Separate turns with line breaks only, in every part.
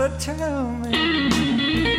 gotta tell me.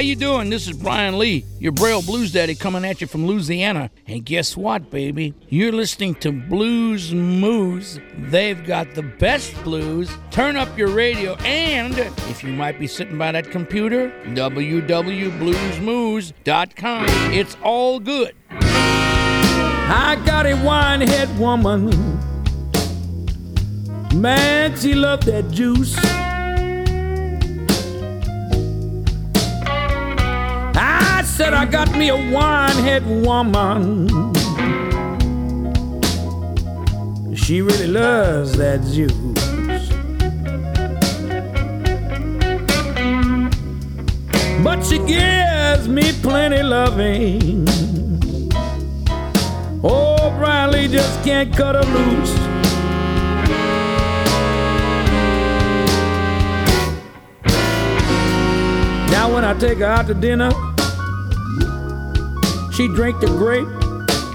How you doing? This is Bryan Lee, your Braille Blues Daddy coming at you from Louisiana. And guess what, baby? You're listening to Blues Moose. They've got the best blues. Turn up your radio and if you might be sitting by that computer, www.bluesmoose.com. It's all good.
I got a wine head woman. Man, she loved that juice. Said I got me a winehead woman. She really loves that juice. But she gives me plenty loving. Oh, Bryan Lee just can't cut her loose. Now when I take her out to dinner, she drink the grape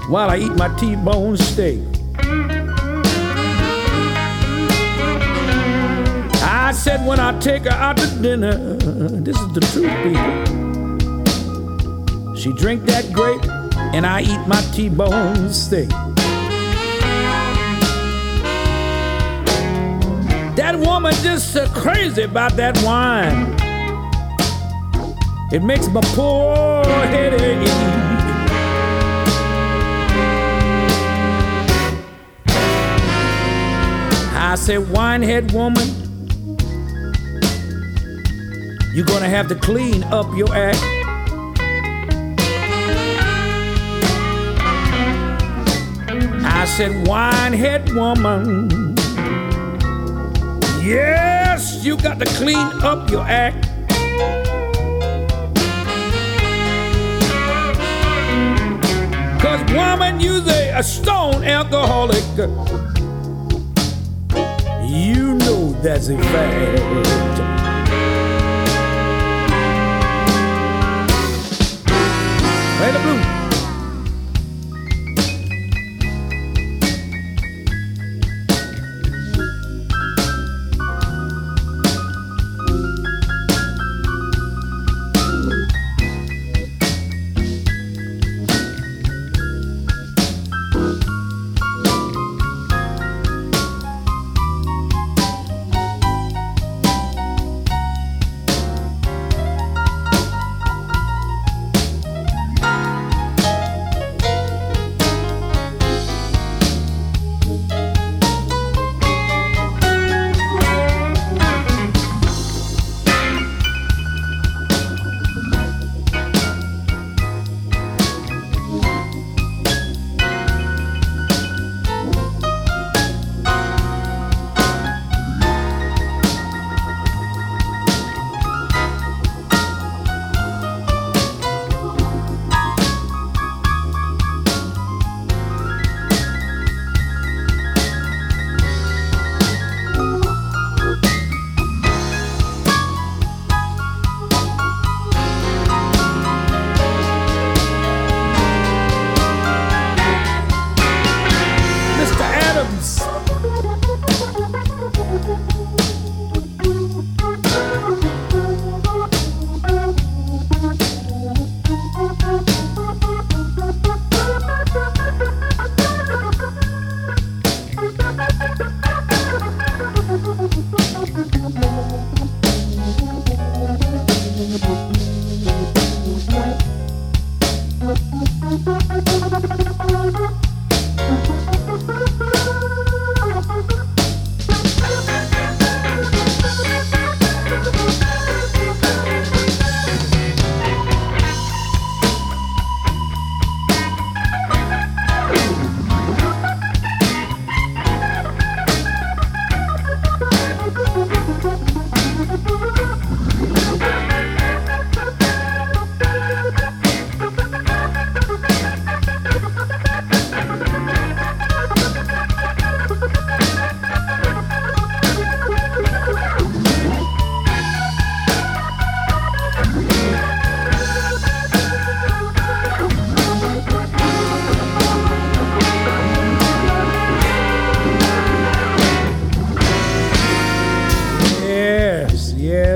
while I eat my T-bone steak. I said when I take her out to dinner, this is the truth, people. She drink that grape and I eat my T-bone steak. That woman just so crazy about that wine. It makes my poor head ache. Said, winehead woman, you're gonna have to clean up your act. I said, winehead woman, yes, you got to clean up your act. Cause woman, you's a, a stone alcoholic. That's a fact.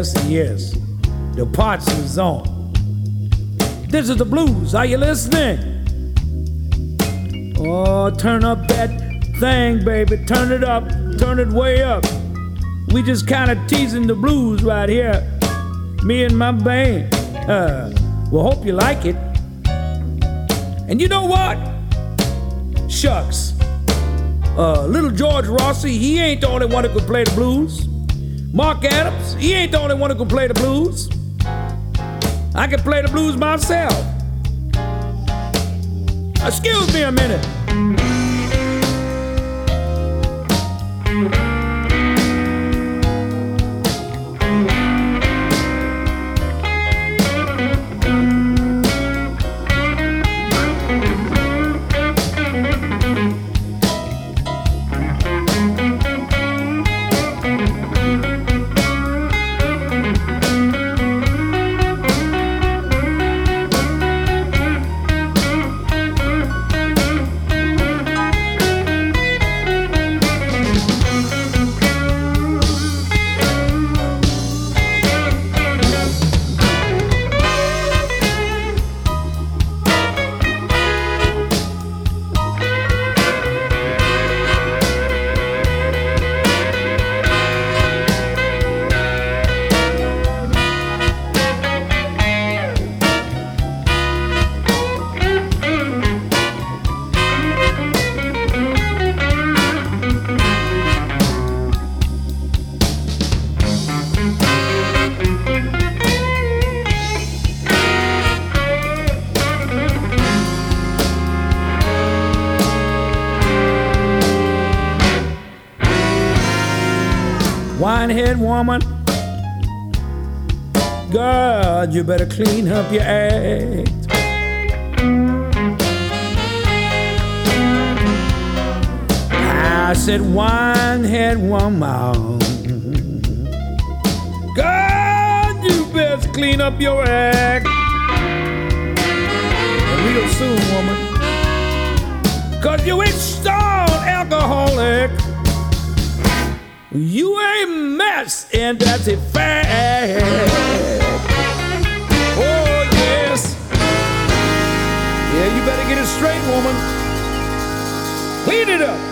Yes, yes. The parts is on. This is the blues. Are you listening? Oh, turn up that thing, baby. Turn it up. Turn it way up. We just kind of teasing the blues right here. Me and my band. Uh, well, hope you like it. And you know what? Shucks. Uh, little George Rossi, he ain't the only one who could play the blues. Mark Adams, he ain't the only one who can play the blues. I can play the blues myself. Excuse me a minute. Winehead woman, God, you better clean up your act. I said, Winehead woman, God, you best clean up your act. Real soon, woman, cause you installed alcoholic. You a mess, and that's a fact. Oh, yes. Yeah, you better get it straight, woman. Clean it up.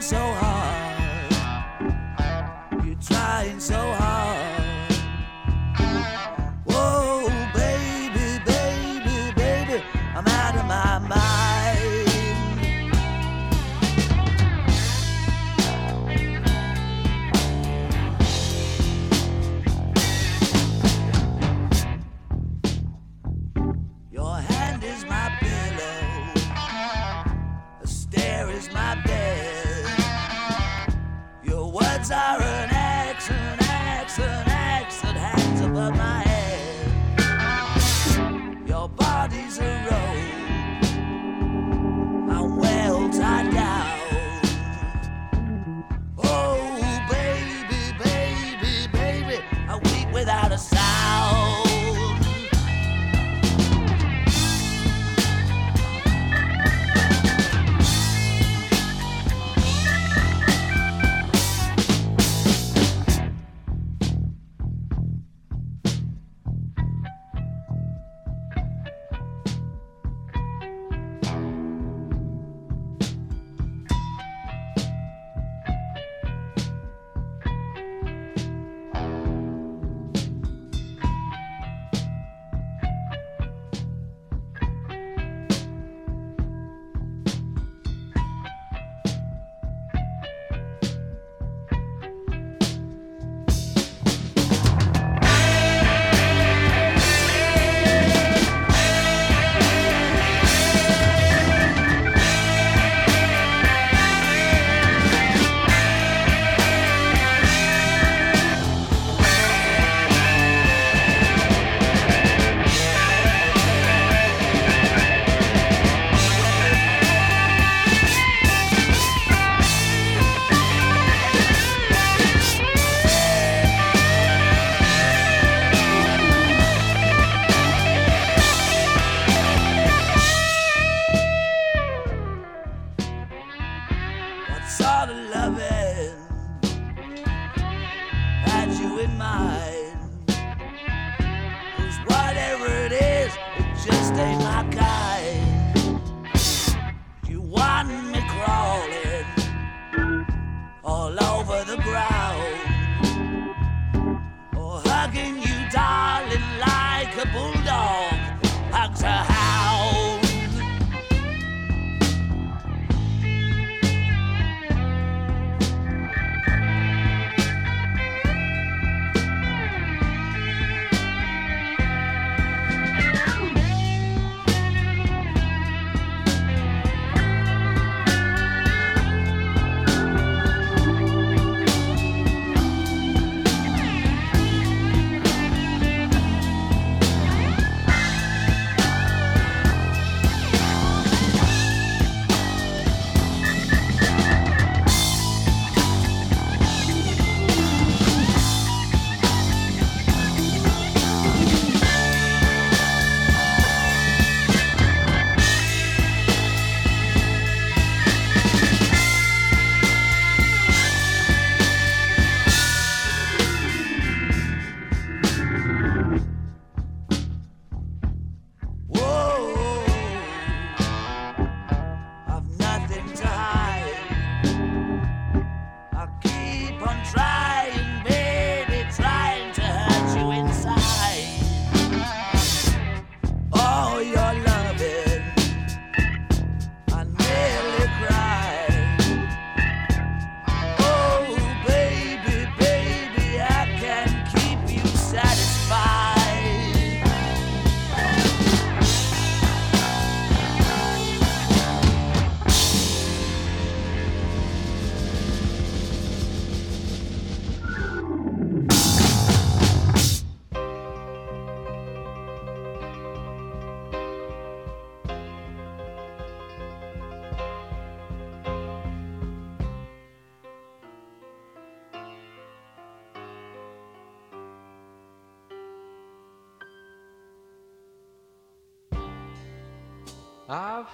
So hard.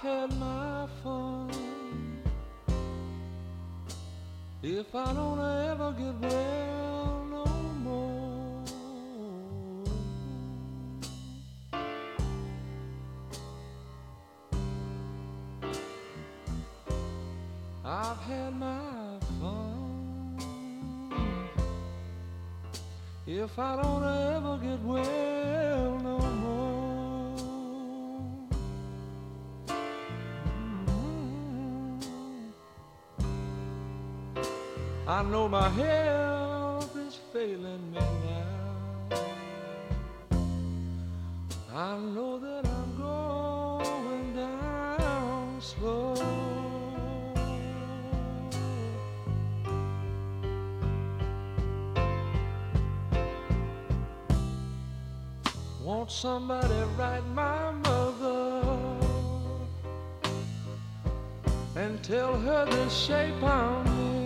Had my fun. If I don't ever get well no more, I've had my fun. If I don't ever get well know my health is failing me now. I know that I'm going down slow. Won't somebody write my mother and tell her the shape I'm in.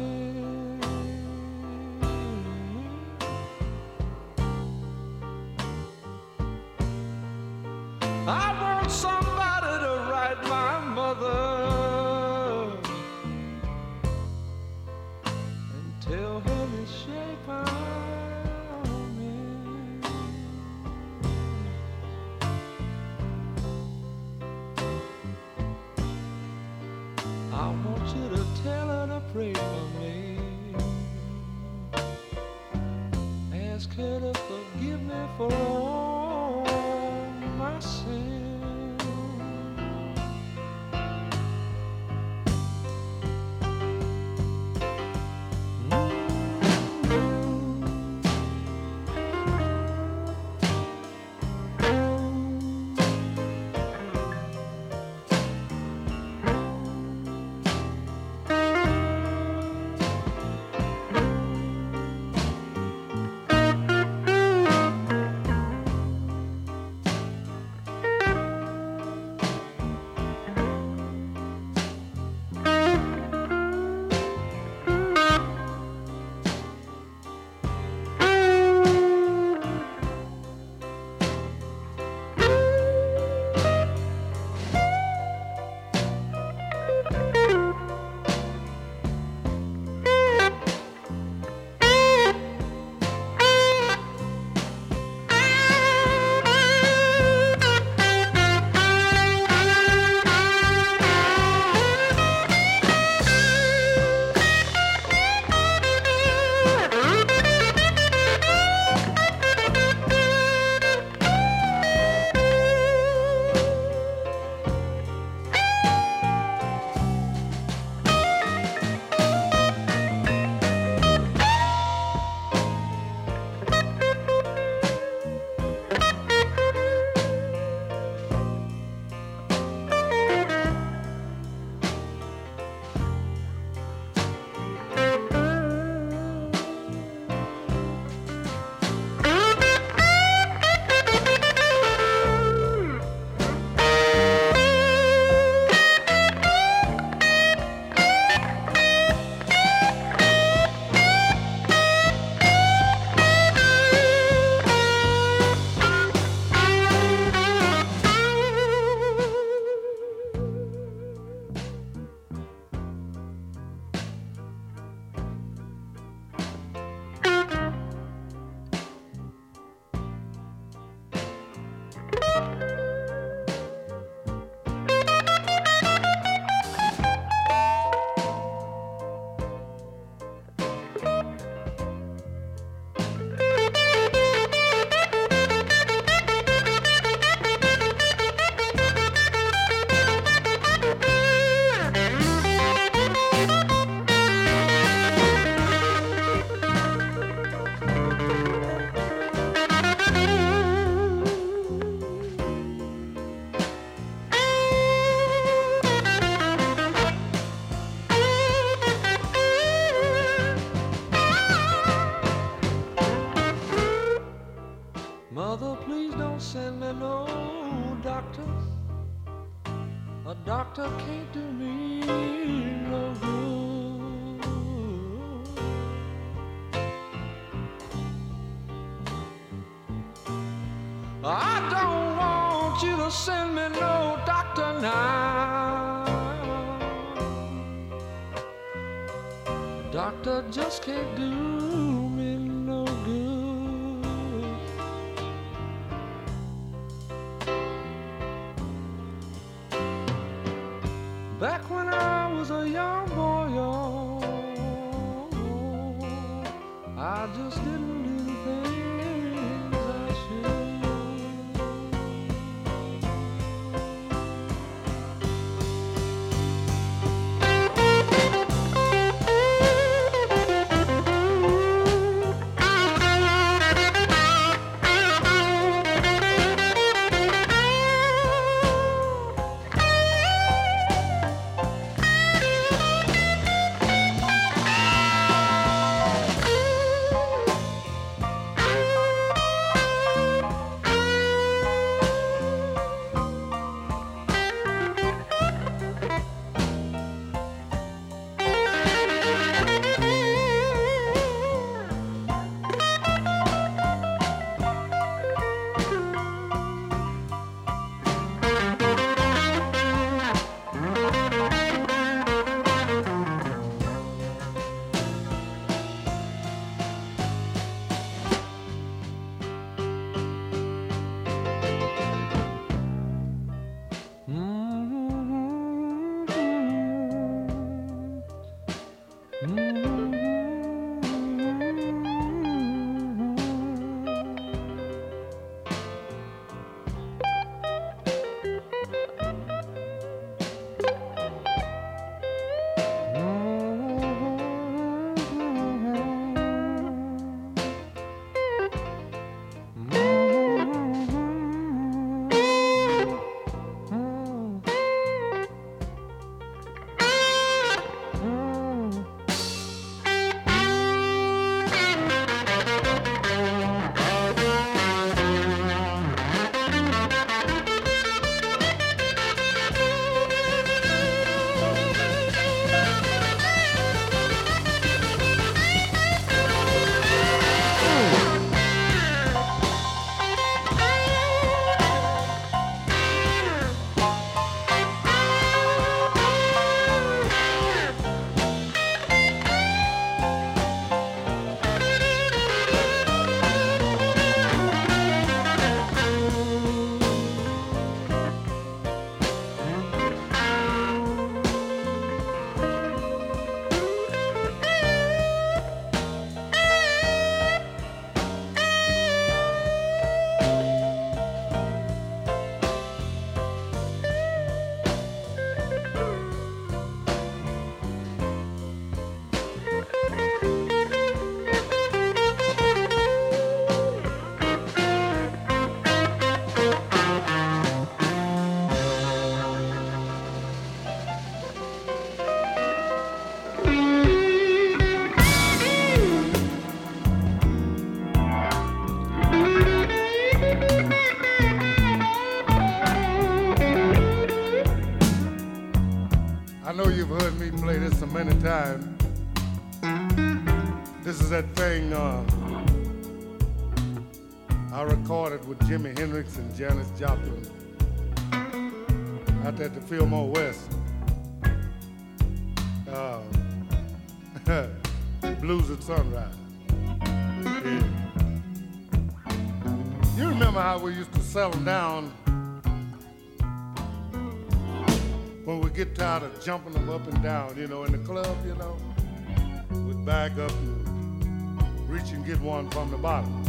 Just can't do
Jimi Hendrix and Janis Joplin out at the Fillmore West. Uh, Blues at Sunrise. Yeah. You remember how we used to settle down when we get tired of jumping them up and down, you know, in the club, you know, we'd back up and reach and get one from the bottom.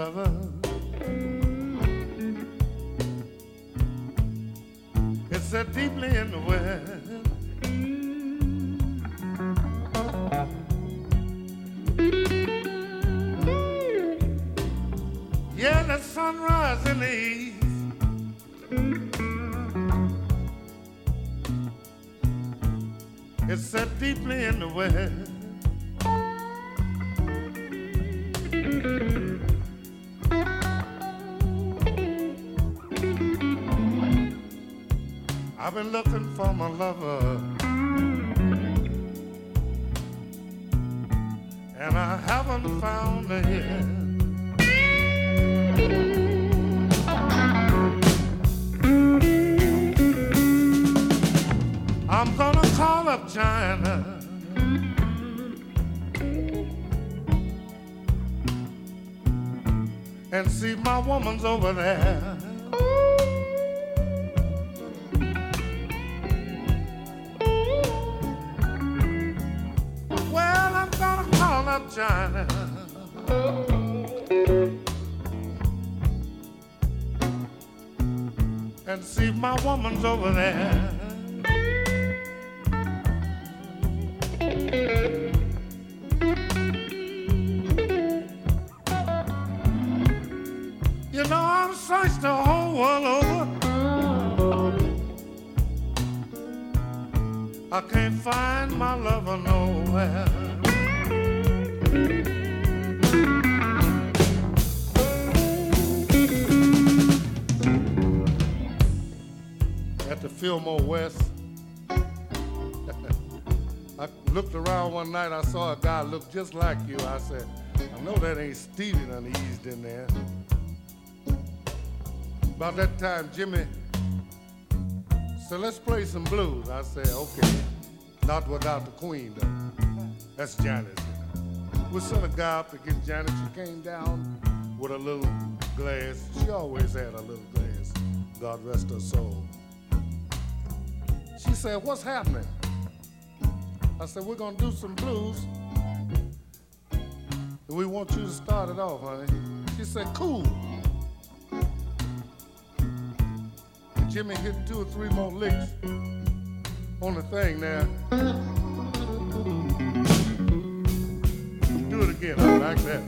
Lover. I've been looking for my lover. And I haven't found her yet. I'm gonna call up China. And see my woman's over there. And see my woman's over there. You know, I've searched the whole world over. I can't Fillmore West, I looked around one night. I saw a guy look just like you. I said, I know that ain't Stevie done in there. About that time, Jimi so let's play some blues. I said, okay. Not without the queen, though. That's Janis. We sent a guy up to get Janis. She came down with a little glass. She always had a little glass. God rest her soul. She said, what's happening? I said, we're going to do some blues. And we want you to start it off, honey. She said, cool. Jimi hit two or three more licks on the thing there. Do it again, I like that.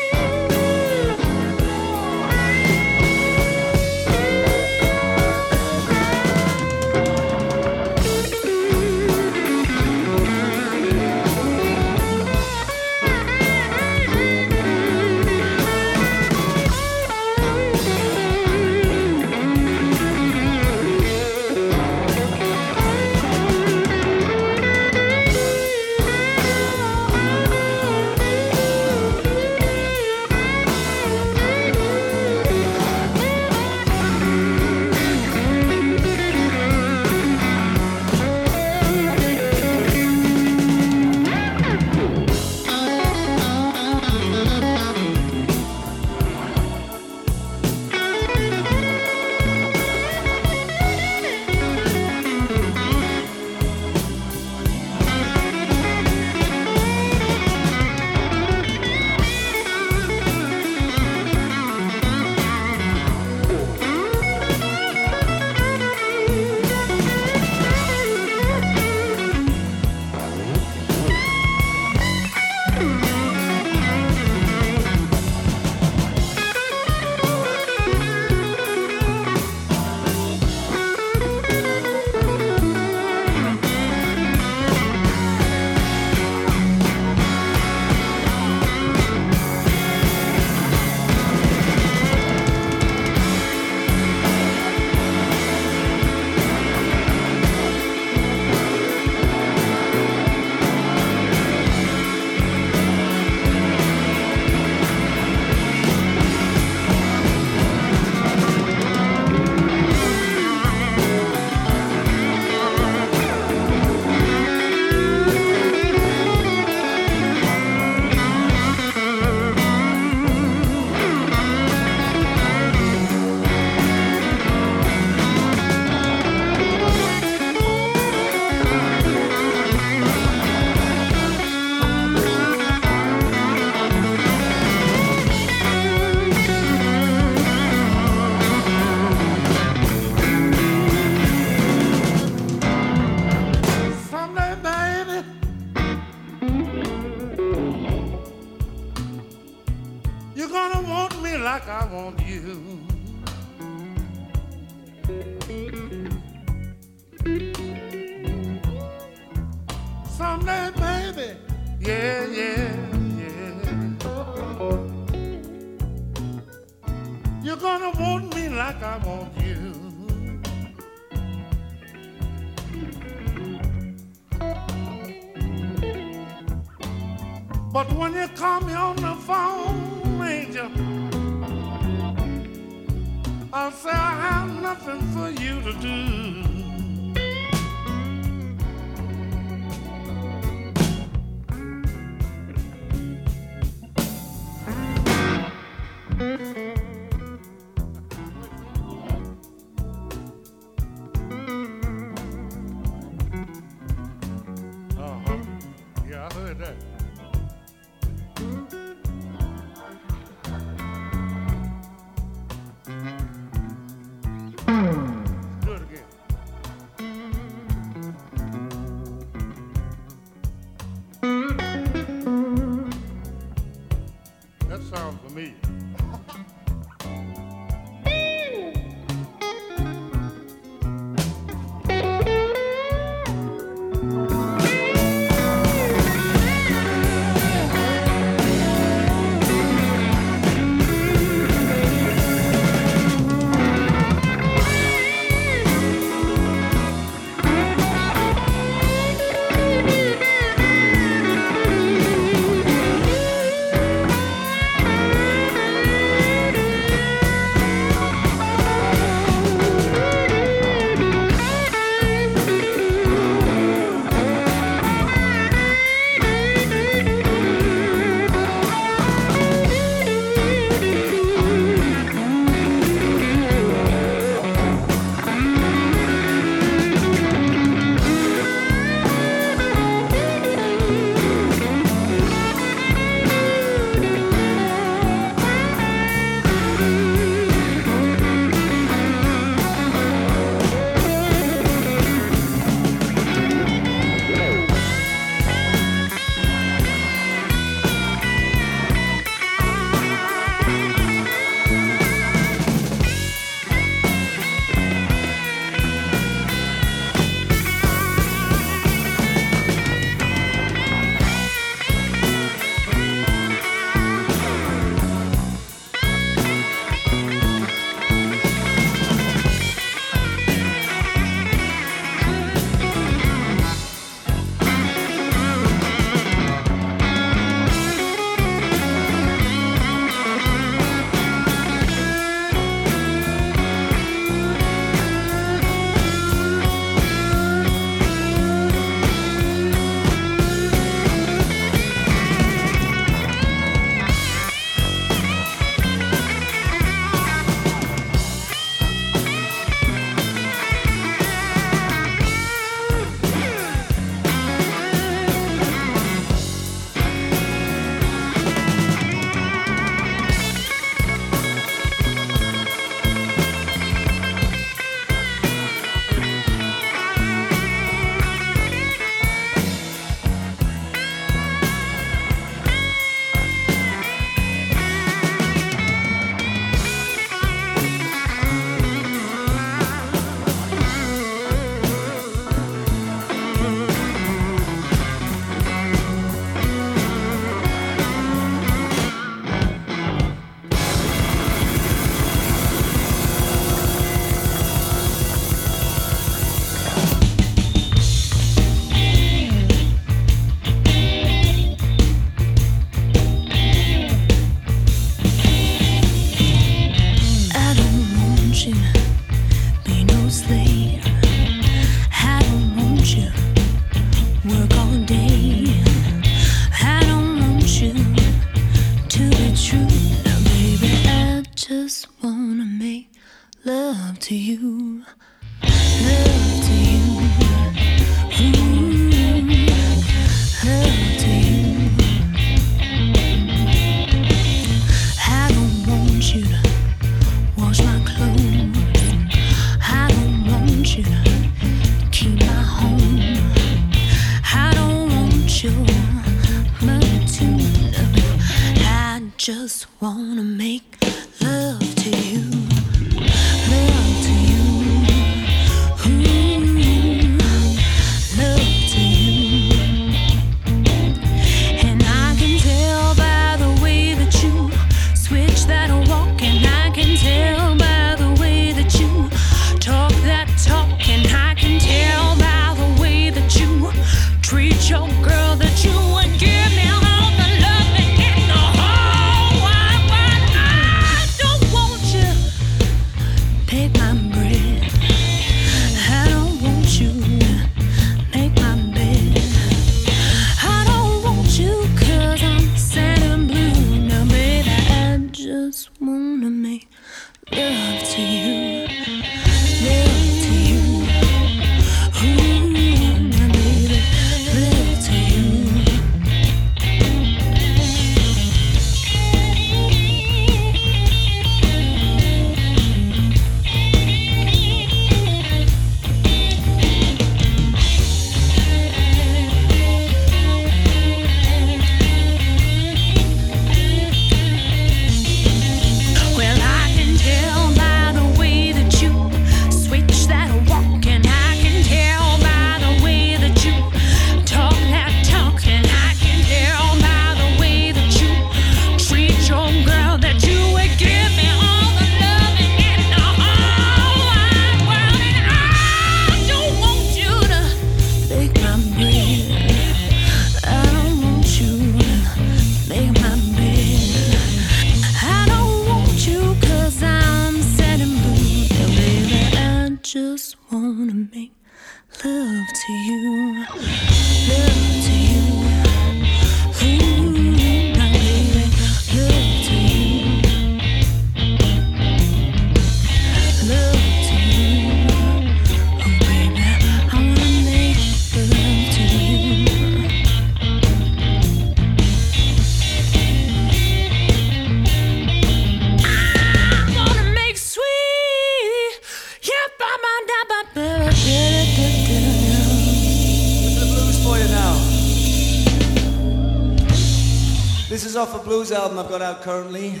blues album I've got out currently.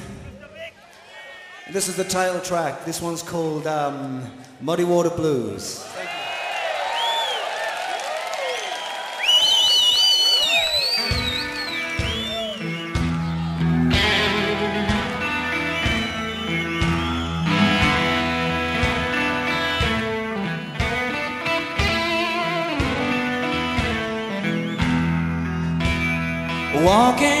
This is the title track. This one's called um, Muddy Water Blues. walking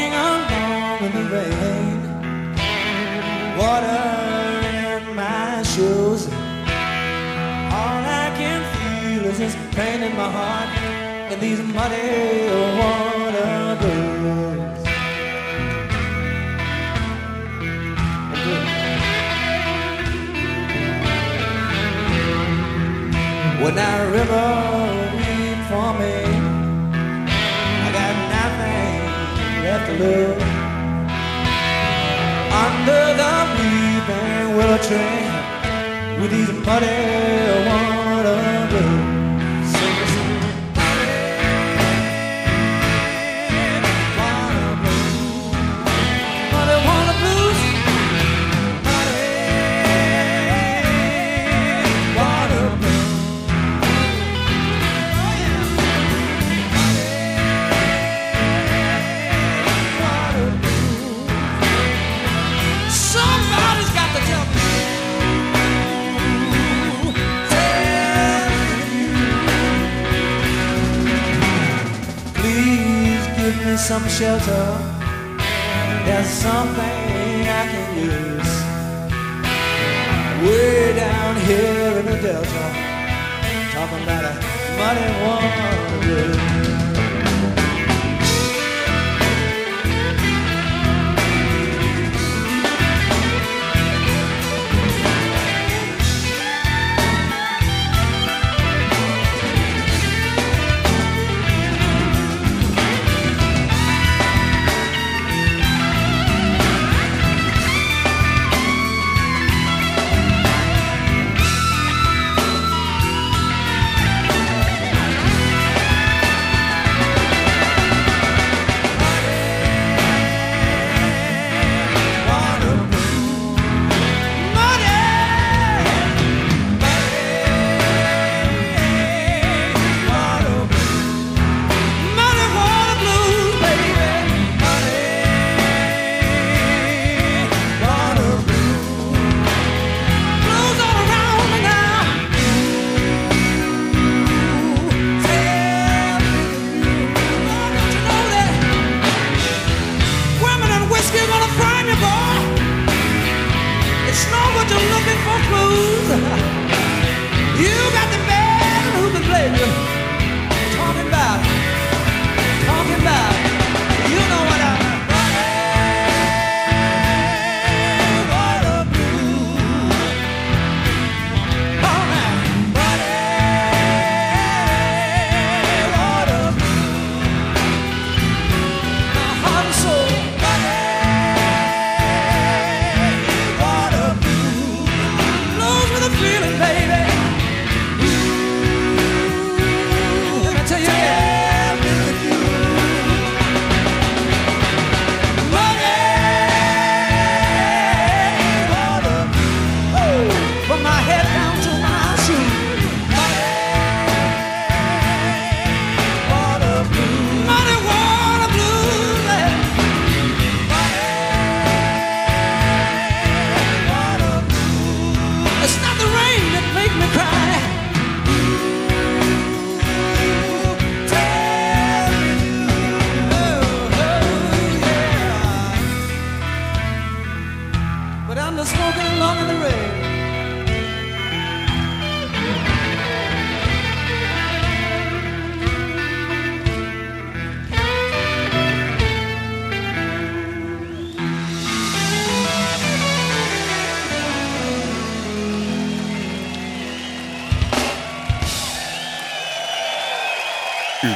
pain in my heart in these muddy water blues. When that river leaned for me, I got nothing left to lose. Under the weeping willow tree, with these muddy waters. shelter. There's something I can use. Way down here in the Delta, talking about a muddy
one.